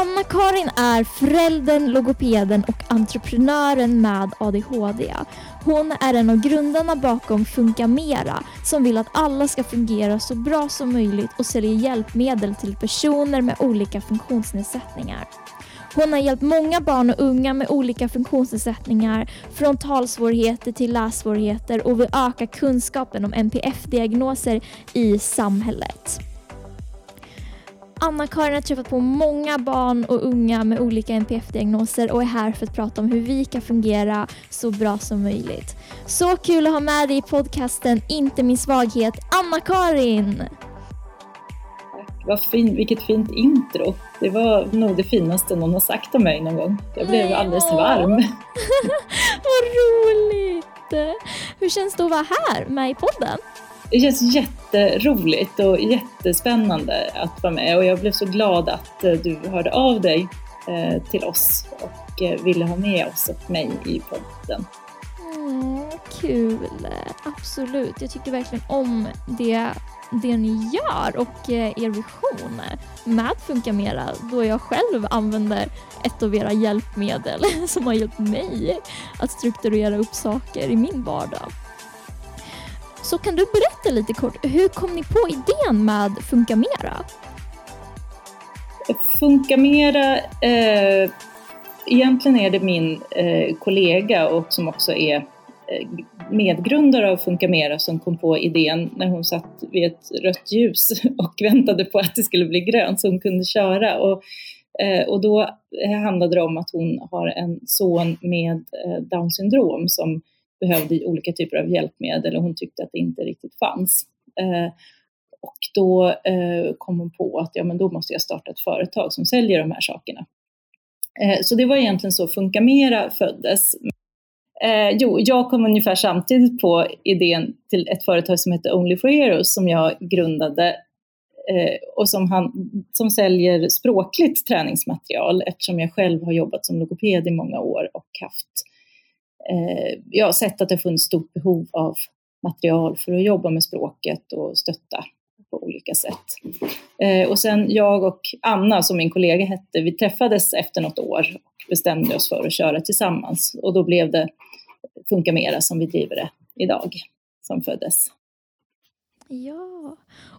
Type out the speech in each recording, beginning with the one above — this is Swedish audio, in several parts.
Anna-Karin är föräldern, logopeden och entreprenören med ADHD. Hon är en av grundarna bakom Funka Mera som vill att alla ska fungera så bra som möjligt och säljer hjälpmedel till personer med olika funktionsnedsättningar. Hon har hjälpt många barn och unga med olika funktionsnedsättningar från talsvårigheter till lässvårigheter och vill öka kunskapen om NPF-diagnoser i samhället. Anna-Karin har träffat på många barn och unga med olika NPF-diagnoser och är här för att prata om hur vi kan fungera så bra som möjligt. Så kul att ha med dig i podcasten Inte min svaghet, Anna-Karin! Vad fin, vilket fint intro. Det var nog det finaste någon har sagt om mig någon gång. Jag blev Nej, alldeles åh. varm. Vad roligt! Hur känns det att vara här med i podden? Det känns jätteroligt och jättespännande att vara med och jag blev så glad att eh, du hörde av dig eh, till oss och eh, ville ha med oss och mig i podden. Mm, kul, absolut. Jag tycker verkligen om det, det ni gör och er vision med Funka Mera då jag själv använder ett av era hjälpmedel som har hjälpt mig att strukturera upp saker i min vardag. Så kan du berätta lite kort, hur kom ni på idén med Funka Mera? Funka Mera, eh, egentligen är det min eh, kollega och som också är eh, medgrundare av Funka Mera som kom på idén när hon satt vid ett rött ljus och väntade på att det skulle bli grönt så hon kunde köra. Och, eh, och då handlade det om att hon har en son med eh, Downs Down syndrom som behövde olika typer av hjälpmedel och hon tyckte att det inte riktigt fanns. Eh, och då eh, kom hon på att ja, men då måste jag starta ett företag som säljer de här sakerna. Eh, så det var egentligen så Funka Mera föddes. Eh, jo, jag kom ungefär samtidigt på idén till ett företag som heter Only for Heroes som jag grundade eh, och som, han, som säljer språkligt träningsmaterial eftersom jag själv har jobbat som logoped i många år och haft eh, Eh, jag har sett att det funnits stort behov av material för att jobba med språket och stötta på olika sätt. Eh, och sen jag och Anna, som min kollega hette, vi träffades efter något år och bestämde oss för att köra tillsammans. Och då blev det Funka Mera som vi driver det idag, som föddes. Ja,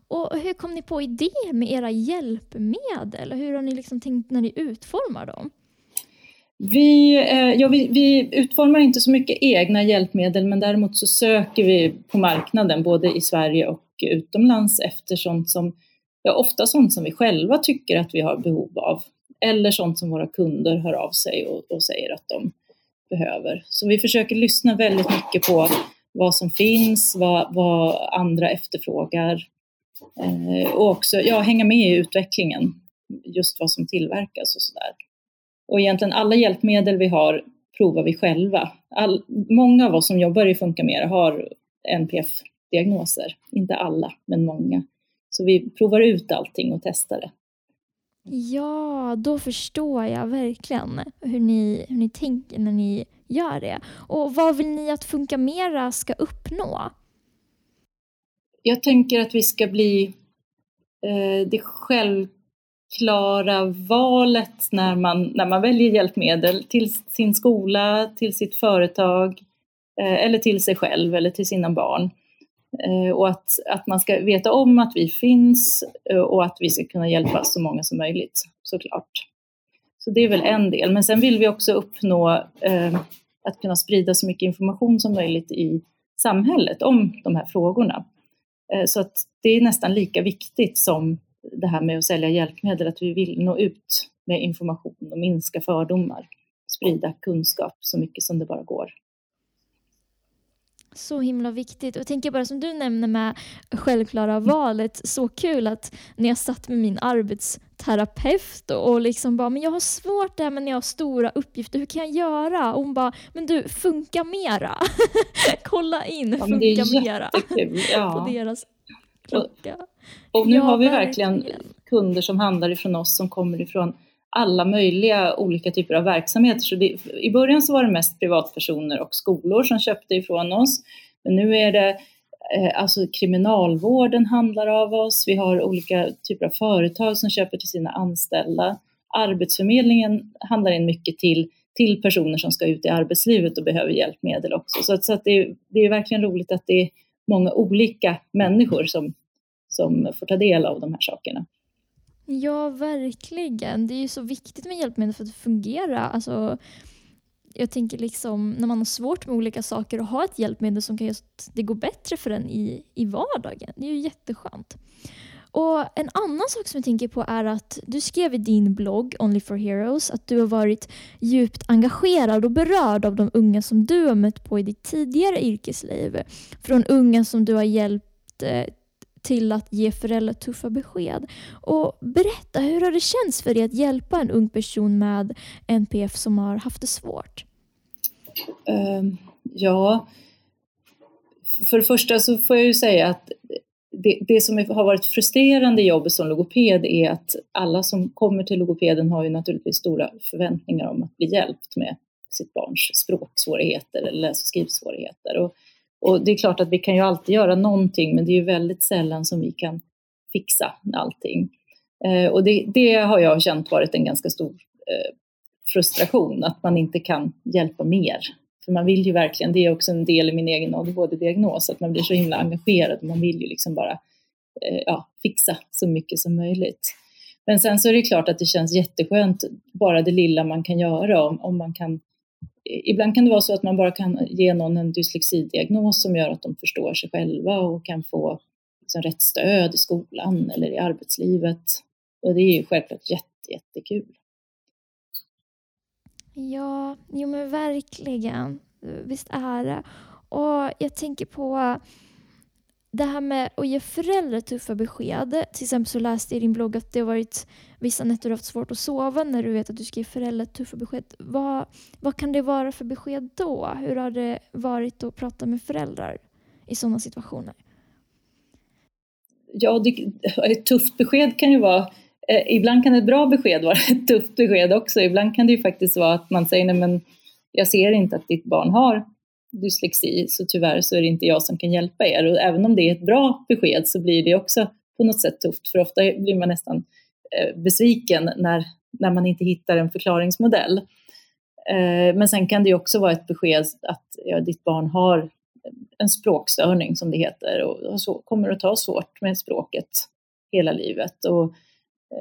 och hur kom ni på idén med era hjälpmedel? Hur har ni liksom tänkt när ni utformar dem? Vi, eh, ja, vi, vi, utformar inte så mycket egna hjälpmedel men däremot så söker vi på marknaden både i Sverige och utomlands efter sånt som, ja ofta sånt som vi själva tycker att vi har behov av eller sånt som våra kunder hör av sig och, och säger att de behöver. Så vi försöker lyssna väldigt mycket på vad som finns, vad, vad andra efterfrågar eh, och också ja, hänga med i utvecklingen, just vad som tillverkas och sådär. Och egentligen alla hjälpmedel vi har provar vi själva. All, många av oss som jobbar i Funka Mera har NPF-diagnoser. Inte alla, men många. Så vi provar ut allting och testar det. Ja, då förstår jag verkligen hur ni, hur ni tänker när ni gör det. Och vad vill ni att Funka Mera ska uppnå? Jag tänker att vi ska bli eh, det själv klara valet när man, när man väljer hjälpmedel till sin skola, till sitt företag eh, eller till sig själv eller till sina barn. Eh, och att, att man ska veta om att vi finns eh, och att vi ska kunna hjälpa så många som möjligt såklart. Så det är väl en del. Men sen vill vi också uppnå eh, att kunna sprida så mycket information som möjligt i samhället om de här frågorna. Eh, så att det är nästan lika viktigt som det här med att sälja hjälpmedel, att vi vill nå ut med information och minska fördomar, sprida kunskap så mycket som det bara går. Så himla viktigt. Och tänker bara som du nämner med självklara valet, så kul att när jag satt med min arbetsterapeut och liksom bara, men jag har svårt det här med när jag har stora uppgifter, hur kan jag göra? Och hon bara, men du, funka mera. Kolla in, ja, funka mera. Ja. på deras klocka. Och nu ja, har vi verkligen, verkligen kunder som handlar ifrån oss som kommer ifrån alla möjliga olika typer av verksamheter. Så det, I början så var det mest privatpersoner och skolor som köpte ifrån oss. Men nu är det eh, alltså kriminalvården handlar av oss. Vi har olika typer av företag som köper till sina anställda. Arbetsförmedlingen handlar in mycket till, till personer som ska ut i arbetslivet och behöver hjälpmedel också. Så, så att det, det är verkligen roligt att det är många olika människor som, som får ta del av de här sakerna. Ja, verkligen. Det är ju så viktigt med hjälpmedel för att fungera. Alltså, jag tänker liksom när man har svårt med olika saker och ha ett hjälpmedel som kan göra att det går bättre för en i, i vardagen. Det är ju jätteskönt. Och En annan sak som jag tänker på är att du skrev i din blogg Only for Heroes att du har varit djupt engagerad och berörd av de unga som du har mött på i ditt tidigare yrkesliv. Från unga som du har hjälpt eh, till att ge föräldrar tuffa besked. Och berätta, hur har det känts för dig att hjälpa en ung person med NPF som har haft det svårt? Uh, ja, för det första så får jag ju säga att det, det som har varit frustrerande i jobbet som logoped är att alla som kommer till logopeden har ju naturligtvis stora förväntningar om att bli hjälpt med sitt barns språksvårigheter eller läs och skrivsvårigheter. Och och det är klart att vi kan ju alltid göra någonting, men det är ju väldigt sällan som vi kan fixa allting. Eh, och det, det, har jag känt varit en ganska stor eh, frustration, att man inte kan hjälpa mer. För man vill ju verkligen, det är också en del i min egen ADHD-diagnos, att man blir så himla engagerad och man vill ju liksom bara eh, ja, fixa så mycket som möjligt. Men sen så är det klart att det känns jätteskönt, bara det lilla man kan göra, om, om man kan ibland kan det vara så att man bara kan ge någon en dyslexidiagnos som gör att de förstår sig själva och kan få liksom rätt stöd i skolan eller i arbetslivet. Och det är ju självklart jätte, jättekul. Ja, jo men verkligen. Visst är det. Och jag tänker på det här med att ge föräldrar tuffa besked. Till exempel så läste jag i din blogg att det har varit vissa nätter du har haft svårt att sova när du vet att du ska ge föräldrar tuffa besked. Vad, vad kan det vara för besked då? Hur har det varit att prata med föräldrar i sådana situationer? Ja, det, ett tufft besked kan ju vara eh, Ibland kan ett bra besked vara ett tufft besked också. Ibland kan det ju faktiskt vara att man säger nej men jag ser inte att ditt barn har dyslexi, så tyvärr så är det inte jag som kan hjälpa er. Och även om det är ett bra besked så blir det också på något sätt tufft, för ofta blir man nästan eh, besviken när, när man inte hittar en förklaringsmodell. Eh, men sen kan det också vara ett besked att ja, ditt barn har en språkstörning som det heter och så kommer att ta svårt med språket hela livet. Och,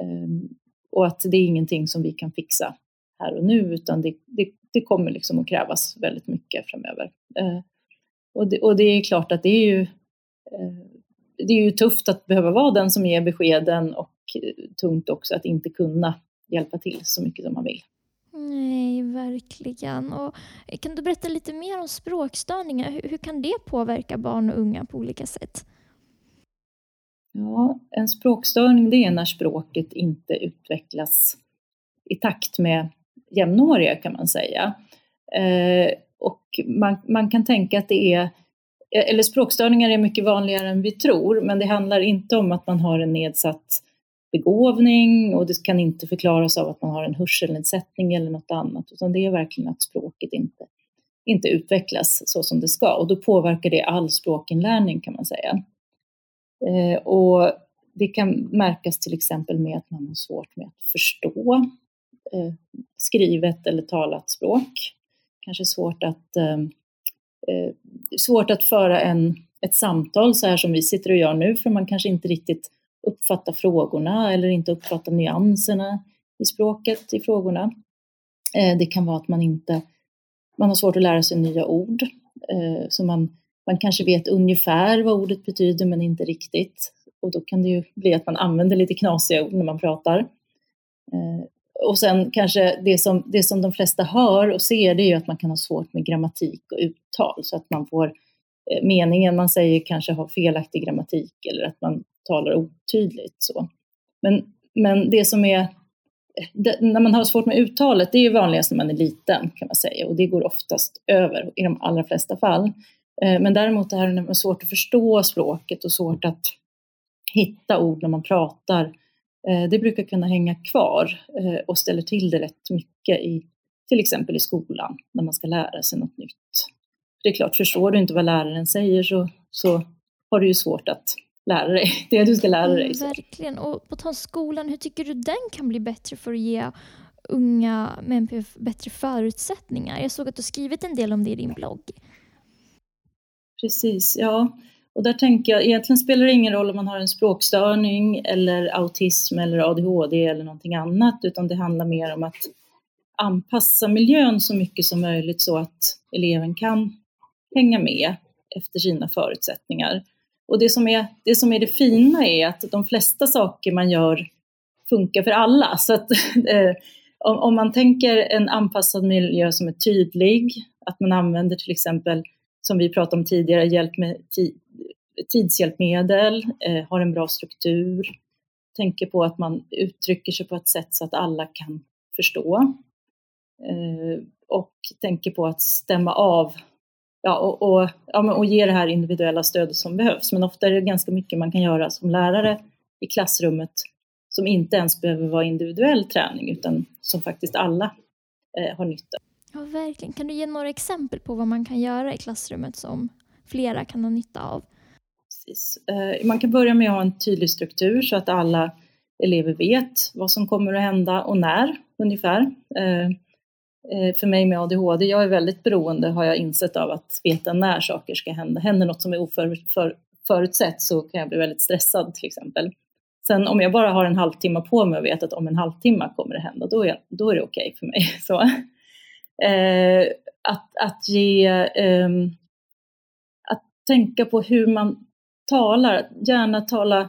ehm, och att det är ingenting som vi kan fixa här och nu utan det, det, det kommer liksom att krävas väldigt mycket framöver. Eh, och, det, och det är klart att det är ju eh, det är ju tufft att behöva vara den som ger beskeden och tungt också att inte kunna hjälpa till så mycket som man vill. Nej, verkligen. Och kan du berätta lite mer om språkstörningar? Hur, hur kan det påverka barn och unga på olika sätt? Ja, en språkstörning det är när språket inte utvecklas i takt med jämnåriga kan man säga. Eh, och man, man kan tänka att det är eh, eller språkstörningar är mycket vanligare än vi tror, men det handlar inte om att man har en nedsatt begåvning och det kan inte förklaras av att man har en hörselnedsättning eller något annat, utan det är verkligen att språket inte, inte utvecklas så som det ska och då påverkar det all språkinlärning kan man säga. Eh, och det kan märkas till exempel med att man har svårt med att förstå Eh, skrivet eller talat språk. Kanske svårt att ehm, eh, svårt att föra en, ett samtal så här som vi sitter och gör nu, för man kanske inte riktigt uppfattar frågorna eller inte uppfattar nyanserna i språket i frågorna. Eh, det kan vara att man inte man har svårt att lära sig nya ord, eh, så man, man kanske vet ungefär vad ordet betyder men inte riktigt. Och då kan det ju bli att man använder lite knasiga ord när man pratar. Eh, och sen kanske det som, det som de flesta hör och ser det är ju att man kan ha svårt med grammatik och uttal så att man får eh, meningen man säger kanske har felaktig grammatik eller att man talar otydligt. Så. Men, men det som är eh, det, när man har svårt med uttalet, det är ju vanligast när man är liten kan man säga och det går oftast över i de allra flesta fall. Eh, men däremot det här när man har svårt att förstå språket och svårt att hitta ord när man pratar Eh, det brukar kunna hänga kvar eh, och ställer till det rätt mycket i till exempel i skolan när man ska lära sig något nytt. Det är klart, förstår du inte vad läraren säger så, så har du ju svårt att lära dig. Det du ska lära dig. Mm, verkligen. Och på tal skolan, hur tycker du den kan bli bättre för att ge unga NPF bättre förutsättningar? Jag såg att du skrivit en del om det i din blogg. Precis, ja. Och där tänker jag, egentligen spelar det ingen roll om man har en språkstörning eller autism eller ADHD eller någonting annat, utan det handlar mer om att anpassa miljön så mycket som möjligt så att eleven kan hänga med efter sina förutsättningar. Och det som är det, som är det fina är att de flesta saker man gör funkar för alla. Så att, eh, om, om, man tänker en anpassad miljö som är tydlig, att man använder till exempel, som vi pratade om tidigare, hjälp med tidshjälpmedel, eh, har en bra struktur, tänker på att man uttrycker sig på ett sätt så att alla kan förstå. Eh, och tänker på att stämma av ja, och, och, ja, och ge det här individuella stödet som behövs. Men ofta är det ganska mycket man kan göra som lärare i klassrummet som inte ens behöver vara individuell träning utan som faktiskt alla eh, har nytta Ja, verkligen. Kan du ge några exempel på vad man kan göra i klassrummet som flera kan ha nytta av? Precis. Eh, man kan börja med att ha en tydlig struktur så att alla elever vet vad som kommer att hända och när ungefär. Eh, eh, för mig med ADHD, jag är väldigt beroende har jag insett av att veta när saker ska hända. Händer något som är oförutsett så kan jag bli väldigt stressad till exempel. Sen om jag bara har en halvtimme på mig och vet att om en halvtimme kommer det hända, då är, då är det okej okay för mig. Så, eh, att, att ge, eh, att tänka på hur man talar, gärna tala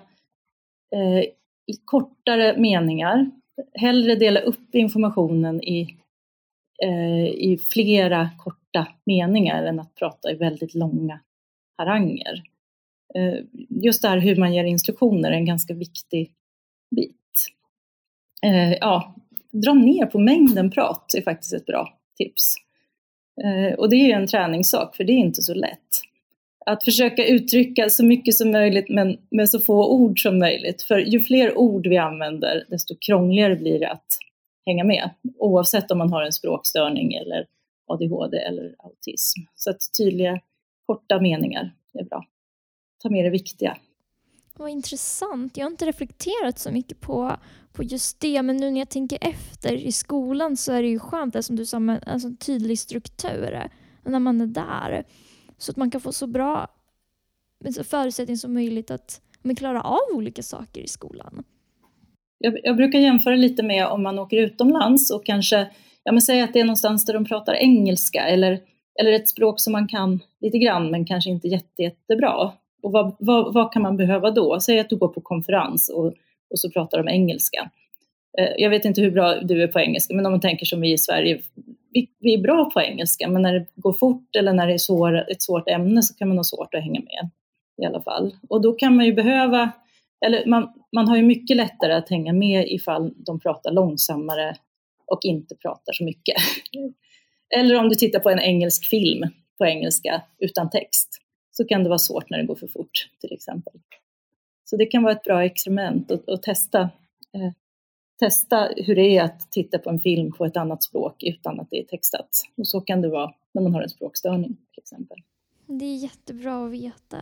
eh, i kortare meningar. Hellre dela upp informationen i, eh, i flera korta meningar än att prata i väldigt långa haranger. Eh, just det här hur man ger instruktioner är en ganska viktig bit. Eh, ja, dra ner på mängden prat är faktiskt ett bra tips. Eh, och det är ju en träningssak, för det är inte så lätt. Att försöka uttrycka så mycket som möjligt men med så få ord som möjligt. För ju fler ord vi använder, desto krångligare blir det att hänga med. Oavsett om man har en språkstörning eller ADHD eller autism. Så att tydliga, korta meningar är bra ta med det viktiga. Vad intressant. Jag har inte reflekterat så mycket på, på just det, men nu när jag tänker efter i skolan så är det ju skönt, det som du sa, med alltså, en tydlig struktur när man är där. Så att man kan få så bra förutsättning som möjligt att men, klara av olika saker i skolan. Jag, jag, brukar jämföra lite med om man åker utomlands och kanske, ja men säg att det är någonstans där de pratar engelska eller, eller ett språk som man kan lite grann men kanske inte jätte, jättebra. Och vad, vad, vad, kan man behöva då? Säg att du går på konferens och, och så pratar de engelska. Eh, jag vet inte hur bra du är på engelska, men om man tänker som vi i Sverige, vi, vi är bra på engelska, men när det går fort eller när det är svår, ett svårt ämne så kan man ha svårt att hänga med i alla fall. Och då kan man ju behöva, eller man, man har ju mycket lättare att hänga med ifall de pratar långsammare och inte pratar så mycket. eller om du tittar på en engelsk film på engelska utan text så kan det vara svårt när det går för fort till exempel. Så det kan vara ett bra experiment att, att testa, eh, testa hur det är att titta på en film på ett annat språk utan att det är textat. Och så kan det vara när man har en språkstörning till exempel. Det är jättebra att veta.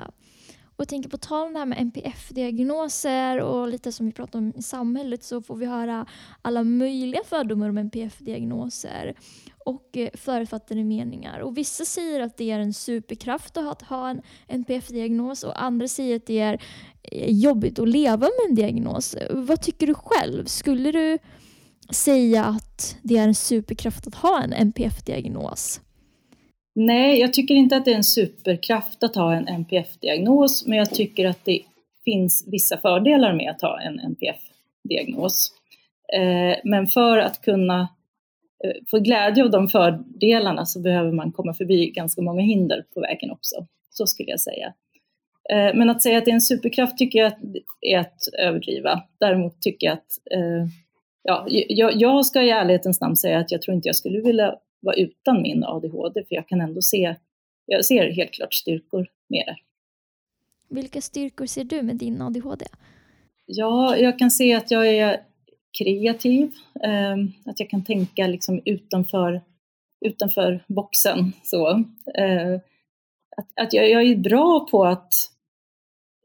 Och jag tänker på tal om det här med NPF-diagnoser och lite som vi pratar om i samhället så får vi höra alla möjliga fördomar om NPF-diagnoser och eh, förutfattade meningar. Och vissa säger att det är en superkraft att ha en NPF-diagnos och andra säger att det är eh, jobbigt att leva med en diagnos. Vad tycker du själv? Skulle du säga att det är en superkraft att ha en NPF-diagnos? Nej, jag tycker inte att det är en superkraft att ha en NPF-diagnos, men jag tycker att det finns vissa fördelar med att ha en NPF-diagnos. Eh, men för att kunna eh, få glädje av de fördelarna så behöver man komma förbi ganska många hinder på vägen också. Så skulle jag säga. Eh, men att säga att det är en superkraft tycker jag är att överdriva. Däremot tycker jag att ja, jag, jag ska i ärlighetens namn säga att jag tror inte jag skulle vilja vara utan min ADHD, för jag kan ändå se, jag ser helt klart styrkor med det. Vilka styrkor ser du med din ADHD? Ja, jag kan se att jag är kreativ, eh, att jag kan tänka liksom utanför, utanför boxen. Så. Eh, att, att jag, jag, är bra på att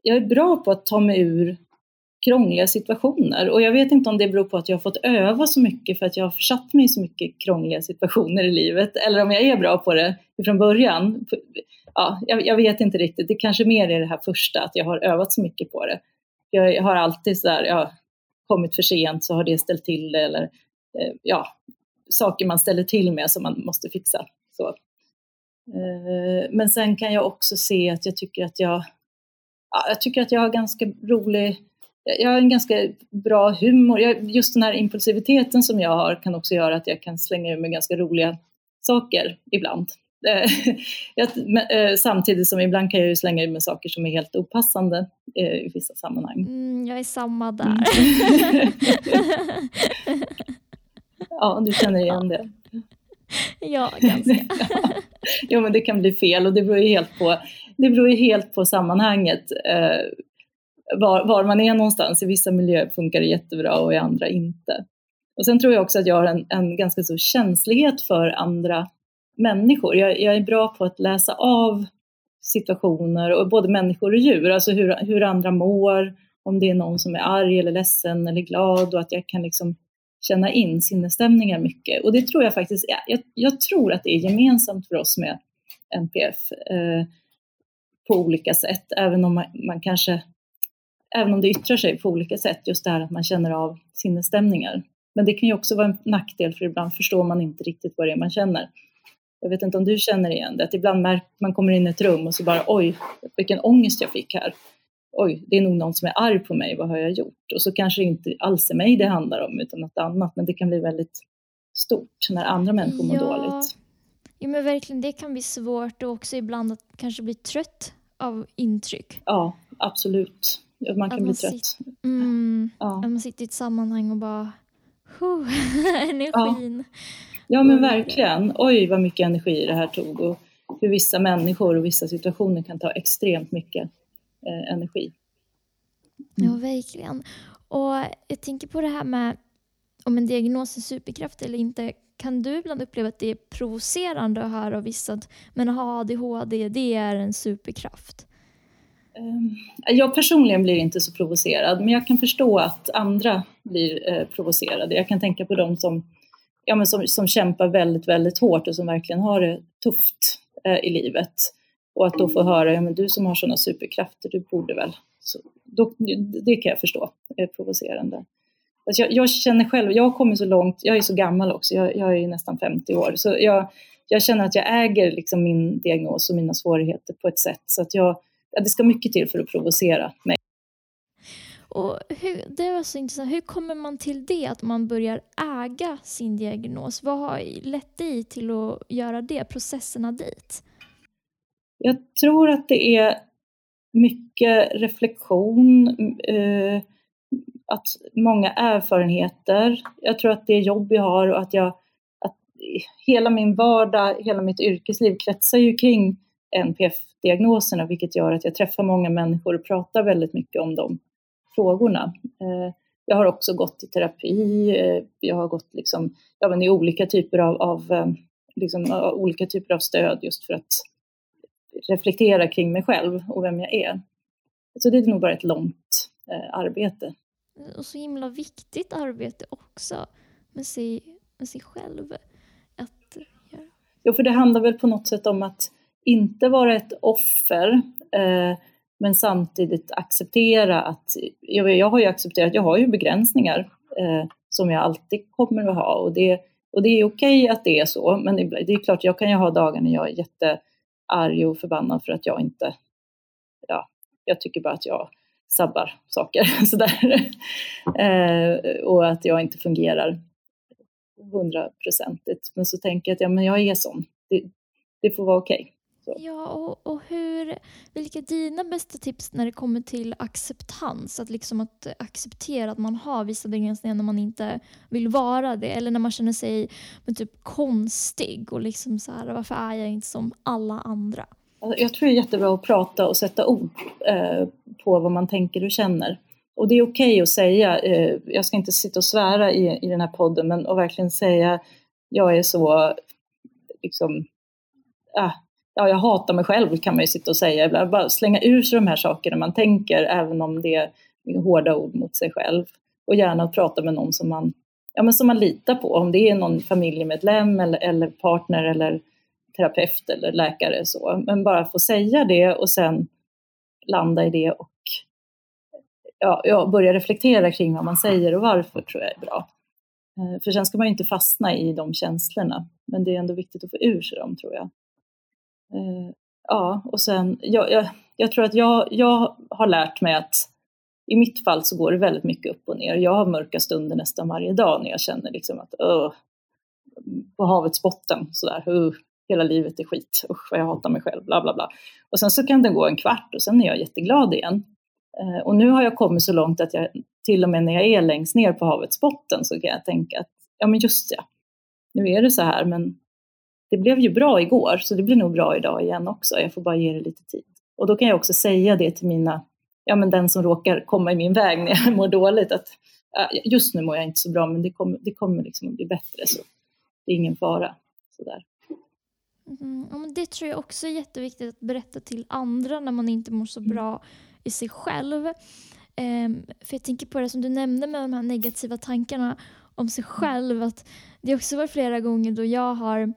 jag är bra på att ta mig ur krångliga situationer. Och jag vet inte om det beror på att jag har fått öva så mycket för att jag har försatt mig i så mycket krångliga situationer i livet, eller om jag är bra på det från början. Ja, jag, jag vet inte riktigt. Det kanske mer är det här första, att jag har övat så mycket på det. Jag har alltid så där, ja, kommit för sent så har det ställt till det, eller eh, ja, saker man ställer till med som man måste fixa. Så. Eh, men sen kan jag också se att jag tycker att jag, ja, jag tycker att jag har ganska rolig jag har en ganska bra humor. Jag, just den här impulsiviteten som jag har kan också göra att jag kan slänga ur mig ganska roliga saker ibland. Eh, jag, eh, samtidigt som ibland kan jag ju slänga ur mig saker som är helt opassande eh, i vissa sammanhang. Mm, jag är samma där. Mm. ja, du känner igen det. Ja, ganska. ja. Jo, men det kan bli fel och det beror ju helt på, det beror ju helt på sammanhanget var, var, man är någonstans. I vissa miljöer funkar det jättebra och i andra inte. Och sen tror jag också att jag har en, en ganska stor känslighet för andra människor. Jag, jag, är bra på att läsa av situationer, och både människor och djur, alltså hur, hur andra mår, om det är någon som är arg eller ledsen eller glad och att jag kan liksom känna in sinnesstämningar mycket. Och det tror jag faktiskt, jag, jag tror att det är gemensamt för oss med NPF eh, på olika sätt, även om man, man kanske även om det yttrar sig på olika sätt, just det här att man känner av sinnesstämningar. Men det kan ju också vara en nackdel för ibland förstår man inte riktigt vad det är man känner. Jag vet inte om du känner igen det, att ibland märker man kommer in i ett rum och så bara oj, vilken ångest jag fick här. Oj, det är nog någon som är arg på mig, vad har jag gjort? Och så kanske det inte alls är mig det handlar om utan något annat, men det kan bli väldigt stort när andra människor mår dåligt. Ja, men verkligen, det kan bli svårt och också ibland att kanske bli trött av intryck. Ja, absolut man kan bli trött. Mm, ja. Att man sitter i ett sammanhang och bara energin. Ja. ja men verkligen. Oj vad mycket energi det här tog och hur vissa människor och vissa situationer kan ta extremt mycket eh, energi. Mm. Ja verkligen. Och jag tänker på det här med om en diagnos är superkraft eller inte. Kan du ibland uppleva att det är provocerande att höra av vissa att men ha ADHD, det är en superkraft? Ehm, jag personligen blir inte så provocerad, men jag kan förstå att andra blir eh, provocerade. Jag kan tänka på de som, ja, men som, som kämpar väldigt, väldigt hårt och som verkligen har det tufft eh, i livet. Och att då få höra, ja men du som har sådana superkrafter, du borde väl. Så, då, det kan jag förstå är provocerande. Alltså jag, jag, känner själv, jag har kommit så långt, jag är så gammal också, jag, jag är nästan 50 år, så jag, jag känner att jag äger liksom min diagnos och mina svårigheter på ett sätt så att jag ja, det ska mycket till för att provocera mig. Och hur, det var så intressant. Hur kommer man till det, att man börjar äga sin diagnos? Vad har lett dig till att göra det, processerna dit? Jag tror att det är mycket reflektion, eh, att många erfarenheter. Jag tror att det jobb jag har och att jag, att hela min vardag, hela mitt yrkesliv kretsar ju kring NPF-diagnoserna, vilket gör att jag träffar många människor och pratar väldigt mycket om de frågorna. Eh, jag har också gått i terapi, eh, jag har gått liksom, ja, men i olika typer av, av eh, liksom, olika typer av stöd just för att reflektera kring mig själv och vem jag är. Så det är nog bara ett långt arbete. Och så himla viktigt arbete också med sig, med sig själv. Att göra. Jo, för det handlar väl på något sätt om att inte vara ett offer, eh, men samtidigt acceptera att, jag, jag har ju accepterat, jag har ju begränsningar eh, som jag alltid kommer att ha och det, och det är okej att det är så, men det, det är klart, jag kan ju ha dagar när jag är jättearg och förbannad för att jag inte, ja, jag tycker bara att jag sabbar saker sådär. Eh, och att jag inte fungerar hundraprocentigt. Men så tänker jag att ja, men jag är sån. Det, det får vara okej. Så. Ja, och, och hur, vilka är dina bästa tips när det kommer till acceptans? Att, liksom att acceptera att man har vissa begränsningar när man inte vill vara det. Eller när man känner sig men typ konstig och liksom så här, varför är jag inte som alla andra? Alltså, jag tror det är jättebra att prata och sätta ord eh, på vad man tänker och känner. Och det är okej okay att säga, eh, jag ska inte sitta och svära i, i den här podden, men att verkligen säga jag är så, liksom, ah, ja, jag hatar mig själv kan man ju sitta och säga ibland. Bara slänga ur sig de här sakerna man tänker, även om det är hårda ord mot sig själv. Och gärna prata med någon som man, ja, men som man litar på, om det är någon familjemedlem eller, eller partner eller terapeut eller läkare. Så. Men bara få säga det och sen landa i det och ja, ja, börja reflektera kring vad man säger och varför tror jag är bra. Eh, för sen ska man ju inte fastna i de känslorna, men det är ändå viktigt att få ur sig dem tror jag. Eh, ja, och sen, jag, jag, jag tror att jag, jag har lärt mig att i mitt fall så går det väldigt mycket upp och ner. Jag har mörka stunder nästan varje dag när jag känner liksom att uh, på havets botten sådär, uh, hela livet är skit, usch vad jag hatar mig själv, bla bla bla. Och sen så kan det gå en kvart och sen är jag jätteglad igen. Eh, och nu har jag kommit så långt att jag till och med när jag är längst ner på havets botten så kan jag tänka att ja men just ja, nu är det så här men det blev ju bra igår så det blir nog bra idag igen också. Jag får bara ge det lite tid. Och då kan jag också säga det till mina, ja men den som råkar komma i min väg när jag mår dåligt att just nu mår jag inte så bra men det kommer, det kommer liksom att bli bättre så det är ingen fara. Sådär. Mm, ja, men det tror jag också är jätteviktigt att berätta till andra när man inte mår så mm. bra i sig själv. Um, för jag tänker på det som du nämnde med de här negativa tankarna om sig själv. Att det har också varit flera gånger då jag har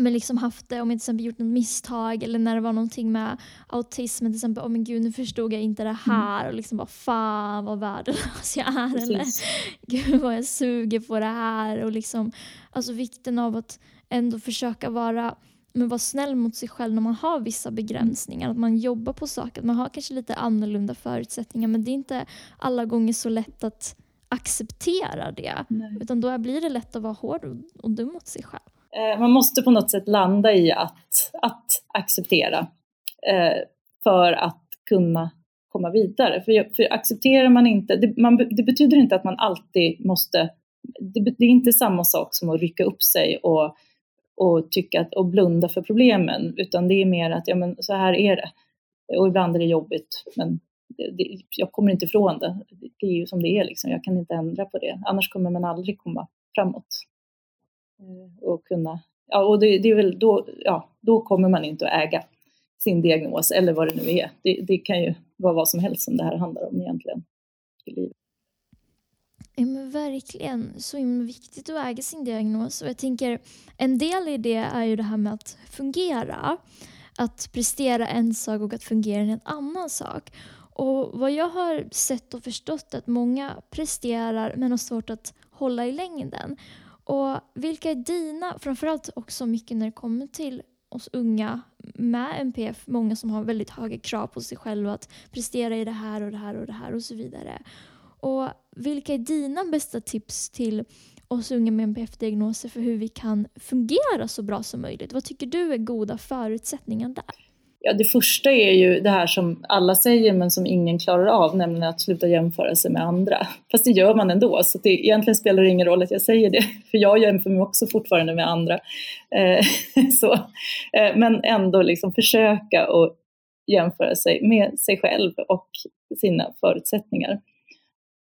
men liksom haft det, om jag till exempel gjort något misstag eller när det var någonting med autismen till exempel, oh men gud nu förstod jag inte det mm. här mm. och liksom bara fan vad värdelös jag är Precis. eller gud vad jag suger på det här och liksom alltså vikten av att ändå försöka vara men vara snäll mot sig själv när man har vissa begränsningar. Att man jobbar på saker, att man har kanske lite annorlunda förutsättningar men det är inte alla gånger så lätt att acceptera det. Nej. Utan då blir det lätt att vara hård och dum mot sig själv. Eh, man måste på något sätt landa i att, att acceptera eh, för att kunna komma vidare. För, för accepterar man inte, det, man, det, betyder inte att man alltid måste, det, det, är inte samma sak som att rycka upp sig och, och tycka att, och blunda för problemen, utan det är mer att ja, men så här är det. Och ibland är det jobbigt, men det, jag kommer inte ifrån det. Det är ju som det är, liksom. jag kan inte ändra på det. Annars kommer man aldrig komma framåt. Eh, och kunna, ja, och det, det, är väl då, ja, då kommer man inte att äga sin diagnos eller vad det nu är. Det, det kan ju vara vad som helst som det här handlar om egentligen i livet. Ja, men verkligen. Så himla viktigt att äga sin diagnos. Och jag tänker, en del i det är ju det här med att fungera. Att prestera en sak och att fungera en annan sak. Och vad jag har sett och förstått är att många presterar men har svårt att hålla i längden. Och vilka är dina, framförallt också mycket när det kommer till oss unga med NPF, många som har väldigt höga krav på sig själva att prestera i det här och det här och det här och så vidare. Och vilka är dina bästa tips till oss unga med NPF-diagnoser för hur vi kan fungera så bra som möjligt? Vad tycker du är goda förutsättningar där? Ja, det första är ju det här som alla säger men som ingen klarar av, nämligen att sluta jämföra sig med andra. Fast det gör man ändå, så det, egentligen spelar det ingen roll att jag säger det, för jag jämför mig också fortfarande med andra. Eh, så, eh, men ändå liksom försöka att jämföra sig med sig själv och sina förutsättningar.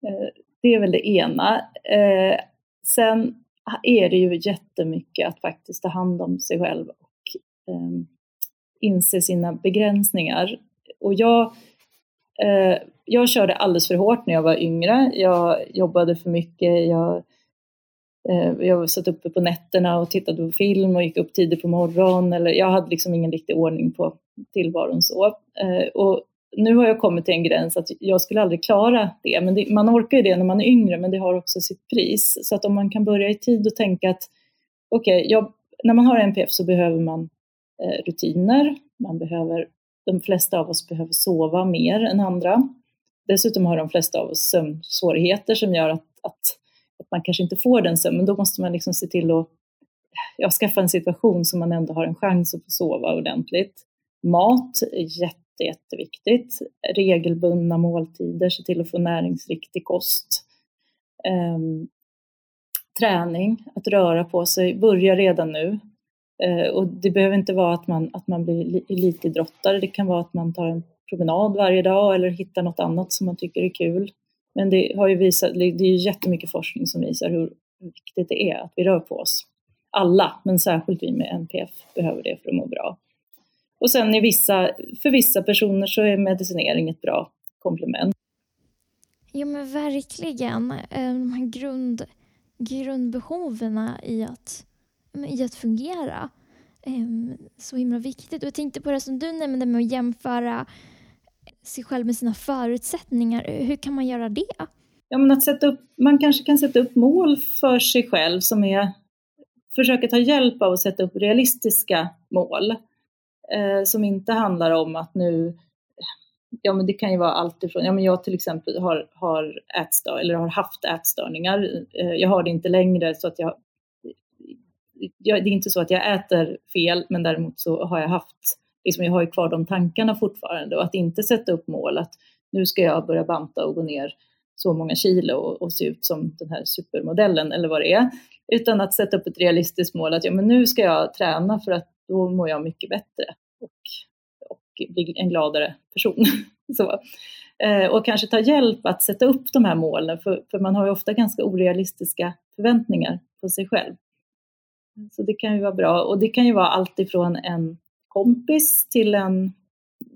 Eh, det är väl det ena. Eh, sen är det ju jättemycket att faktiskt ta hand om sig själv och ehm, inse sina begränsningar. Och jag, eh, jag körde alldeles för hårt när jag var yngre. Jag jobbade för mycket. Jag, eh, jag satt uppe på nätterna och tittade på film och gick upp tidigt på morgonen. Eller, jag hade liksom ingen riktig ordning på tillvaron så. Eh, och nu har jag kommit till en gräns att jag skulle aldrig klara det. Men det, man orkar ju det när man är yngre, men det har också sitt pris. Så att om man kan börja i tid och tänka att okej, okay, när man har NPF så behöver man Eh, rutiner. Man behöver, de flesta av oss behöver sova mer än andra. Dessutom har de flesta av oss sömnsvårigheter som gör att, att, att man kanske inte får den sömnen. Då måste man liksom se till att ja, skaffa en situation så man ändå har en chans att få sova ordentligt. Mat är jätte, jätteviktigt. Regelbundna måltider, se till att få näringsriktig kost. Um, träning, att röra på sig, börja redan nu. Eh, och det behöver inte vara att man, att man blir elitidrottare, det kan vara att man tar en promenad varje dag eller hittar något annat som man tycker är kul. Men det har ju visat, det är ju jättemycket forskning som visar hur viktigt det är att vi rör på oss. Alla, men särskilt vi med NPF behöver det för att må bra. Och sen i vissa, för vissa personer så är medicinering ett bra komplement. Ja men verkligen. Eh, de här grund, grundbehoven i att, i att fungera. Ehm, så himla viktigt. Och jag tänkte på det som du nämnde med att jämföra sig själv med sina förutsättningar. Hur kan man göra det? Ja, men att sätta upp, man kanske kan sätta upp mål för sig själv som är försöka ta hjälp av att sätta upp realistiska mål eh, som inte handlar om att nu Ja, men det kan ju vara allt ifrån, ja men jag till exempel har, har ätstör, eller har haft ätstörningar. Eh, jag har det inte längre så att jag, jag, det är inte så att jag äter fel, men däremot så har jag haft, liksom jag har ju kvar de tankarna fortfarande och att inte sätta upp mål att nu ska jag börja banta och gå ner så många kilo och, och se ut som den här supermodellen eller vad det är. Utan att sätta upp ett realistiskt mål att ja, men nu ska jag träna för att då mår jag mycket bättre och, och bli en gladare person. så. Eh, och kanske ta hjälp att sätta upp de här målen för, för man har ju ofta ganska orealistiska förväntningar på sig själv. Så det kan ju vara bra och det kan ju vara allt ifrån en kompis till en,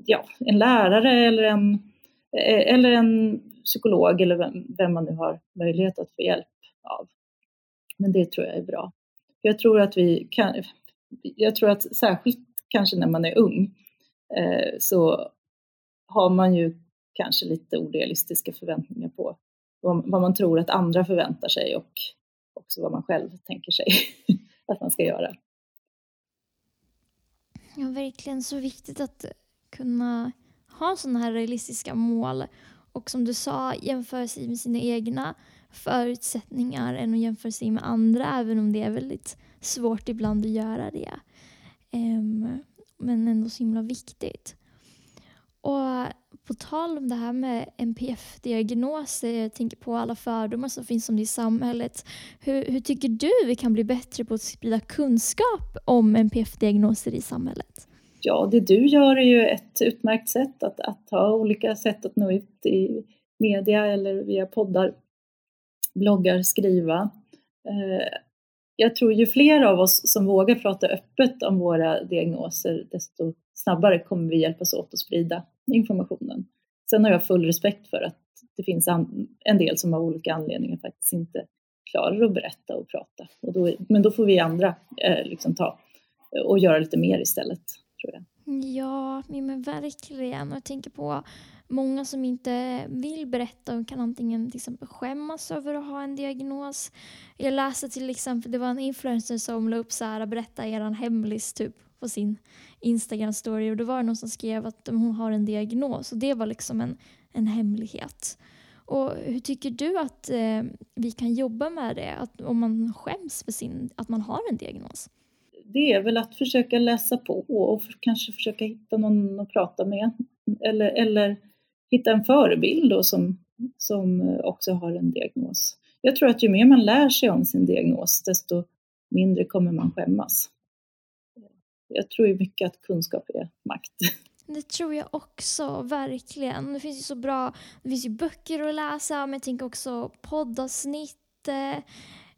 ja, en lärare eller en, eh, eller en psykolog eller vem, vem man nu har möjlighet att få hjälp av. Men det tror jag är bra. Jag tror att vi kan, jag tror att särskilt kanske när man är ung eh, så har man ju kanske lite orealistiska förväntningar på vad, vad man tror att andra förväntar sig och också vad man själv tänker sig att man ska göra. Ja, verkligen så viktigt att kunna ha sådana här realistiska mål och som du sa jämföra sig med sina egna förutsättningar än att jämföra sig med andra även om det är väldigt svårt ibland att göra det. Um, men ändå så himla viktigt. Och på tal om det här med NPF-diagnoser, eh, jag tänker på alla fördomar som finns om det i samhället. Hur, hur tycker du vi kan bli bättre på att sprida kunskap om NPF-diagnoser i samhället? Ja, det du gör är ju ett utmärkt sätt att, att ha olika sätt att nå ut i media eller via poddar, bloggar, skriva. Eh, jag tror ju fler av oss som vågar prata öppet om våra diagnoser, desto snabbare kommer vi hjälpas åt att sprida informationen. Sen har jag full respekt för att det finns en del som av olika anledningar faktiskt inte klarar att berätta och prata. Och då, men då får vi andra eh, liksom ta och göra lite mer istället tror jag. Ja, men verkligen. Och jag tänker på många som inte vill berätta och kan antingen till exempel skämmas över att ha en diagnos. Jag läste till exempel, det var en influencer som la upp så här, berätta er hemlis typ på sin Instagram story och då var det någon som skrev att hon har en diagnos och det var liksom en, en hemlighet. Och hur tycker du att eh, vi kan jobba med det, att, om man skäms för sin, att man har en diagnos? det är väl att försöka läsa på och kanske försöka hitta någon att prata med. Eller, eller hitta en förebild då som, som eh, också har en diagnos. Jag tror att ju mer man lär sig om sin diagnos, desto mindre kommer man skämmas. Jag tror ju mycket att kunskap är makt. Det tror jag också, verkligen. Det finns ju så bra, det finns ju böcker att läsa, men jag tänker också poddavsnitt, eh,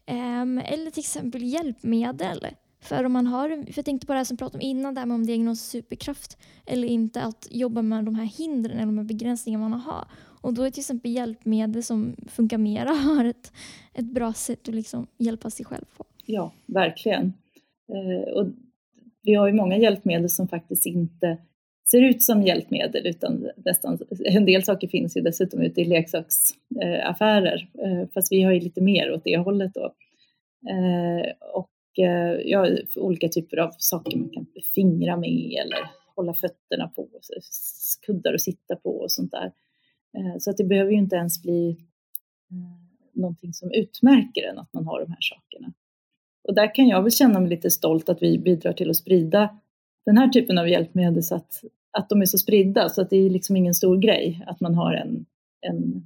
eller till exempel hjälpmedel. För om man har, för jag tänkte på det här som pratade om innan, där med om diagnos superkraft eller inte, att jobba med de här hindren eller de här begränsningarna man har. Och då är till exempel hjälpmedel som funkar mera har ett, ett bra sätt att liksom hjälpa sig själv på. Ja, verkligen. Eh, och vi har ju många hjälpmedel som faktiskt inte ser ut som hjälpmedel utan nästan, en del saker finns ju dessutom ute i leksaksaffärer eh, fast vi har ju lite mer åt det hållet då. Eh, och eh, ja, olika typer av saker man kan fingra med eller hålla fötterna på, kuddar att sitta på och sånt där. Så att det behöver ju inte ens bli någonting som utmärker en att man har de här sakerna. Och där kan jag väl känna mig lite stolt att vi bidrar till att sprida den här typen av hjälpmedel så att, att de är så spridda så att det är liksom ingen stor grej att man har en, en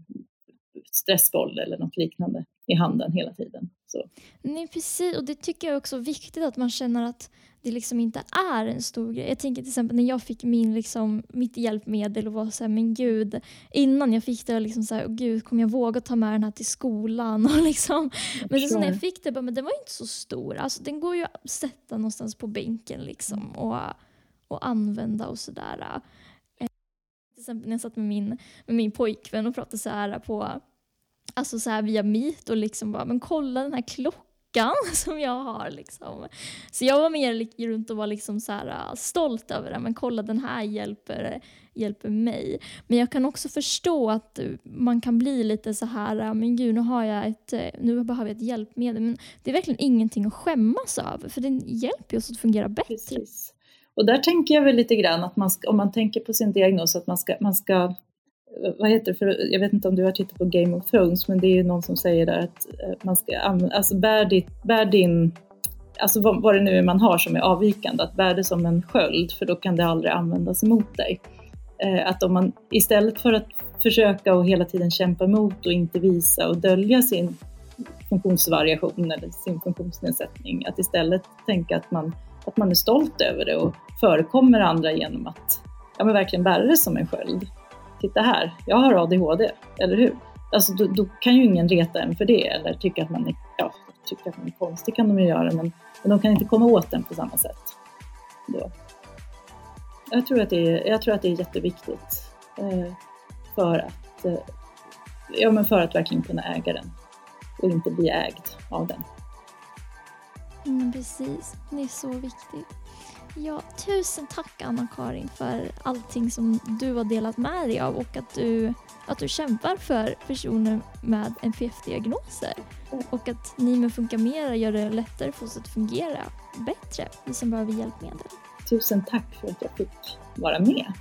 stressboll eller något liknande i handen hela tiden. Så. Nej, precis. Och det tycker jag också är viktigt att man känner att det liksom inte är en stor grej. Jag tänker till exempel när jag fick min, liksom, mitt hjälpmedel och var så här, men gud, innan jag fick det, liksom så här, gud, kommer jag våga ta med den här till skolan? Och liksom. Men sen när jag fick det, bara, men den var inte så stor. Alltså, den går ju att sätta någonstans på bänken liksom. Och att använda och sådär. Eh, till exempel när jag satt med min, med min pojkvän och pratade så här på Alltså så här via Meet och liksom bara, men kolla den här klockan som jag har liksom. Så jag var mer runt och var liksom så här, äh, stolt över det, men kolla den här hjälper, hjälper mig. Men jag kan också förstå att man kan bli lite så här, äh, men gud nu har jag ett, äh, nu behöver jag ett hjälpmedel. Men det är verkligen ingenting att skämmas över, för det hjälper oss att fungera bättre. Precis. Och där tänker jag väl lite grann att man ska, om man tänker på sin diagnos, att man ska, man ska vad heter det, för, jag vet inte om du har tittat på Game of Thrones, men det är ju någon som säger där att eh, man ska alltså bär, ditt, bär din, alltså vad, vad det nu är man har som är avvikande, att bär det som en sköld, för då kan det aldrig användas emot dig. Eh, att om man istället för att försöka och hela tiden kämpa emot och inte visa och dölja sin funktionsvariation eller sin funktionsnedsättning, att istället tänka att man, att man är stolt över det och förekommer andra genom att ja, men verkligen bära det som en sköld titta här, jag har ADHD, eller hur? Alltså då, då, kan ju ingen reta en för det eller tycka att man är, ja, tycka att man är konstig kan de ju göra, men, men de kan inte komma åt den på samma sätt. Då. Jag, tror att det är, jag tror att det är jätteviktigt eh, för, att, eh, ja, men för att verkligen kunna äga den och inte bli ägd av den. Mm, precis, det är så viktigt. Ja, tusen tack Anna-Karin för allting som du har delat med dig av och att du, att du kämpar för personer med NPF-diagnoser. Och att ni med Funka Mera gör det lättare för oss att fungera bättre, vi som behöver hjälpmedel. Tusen tack för att jag fick vara med.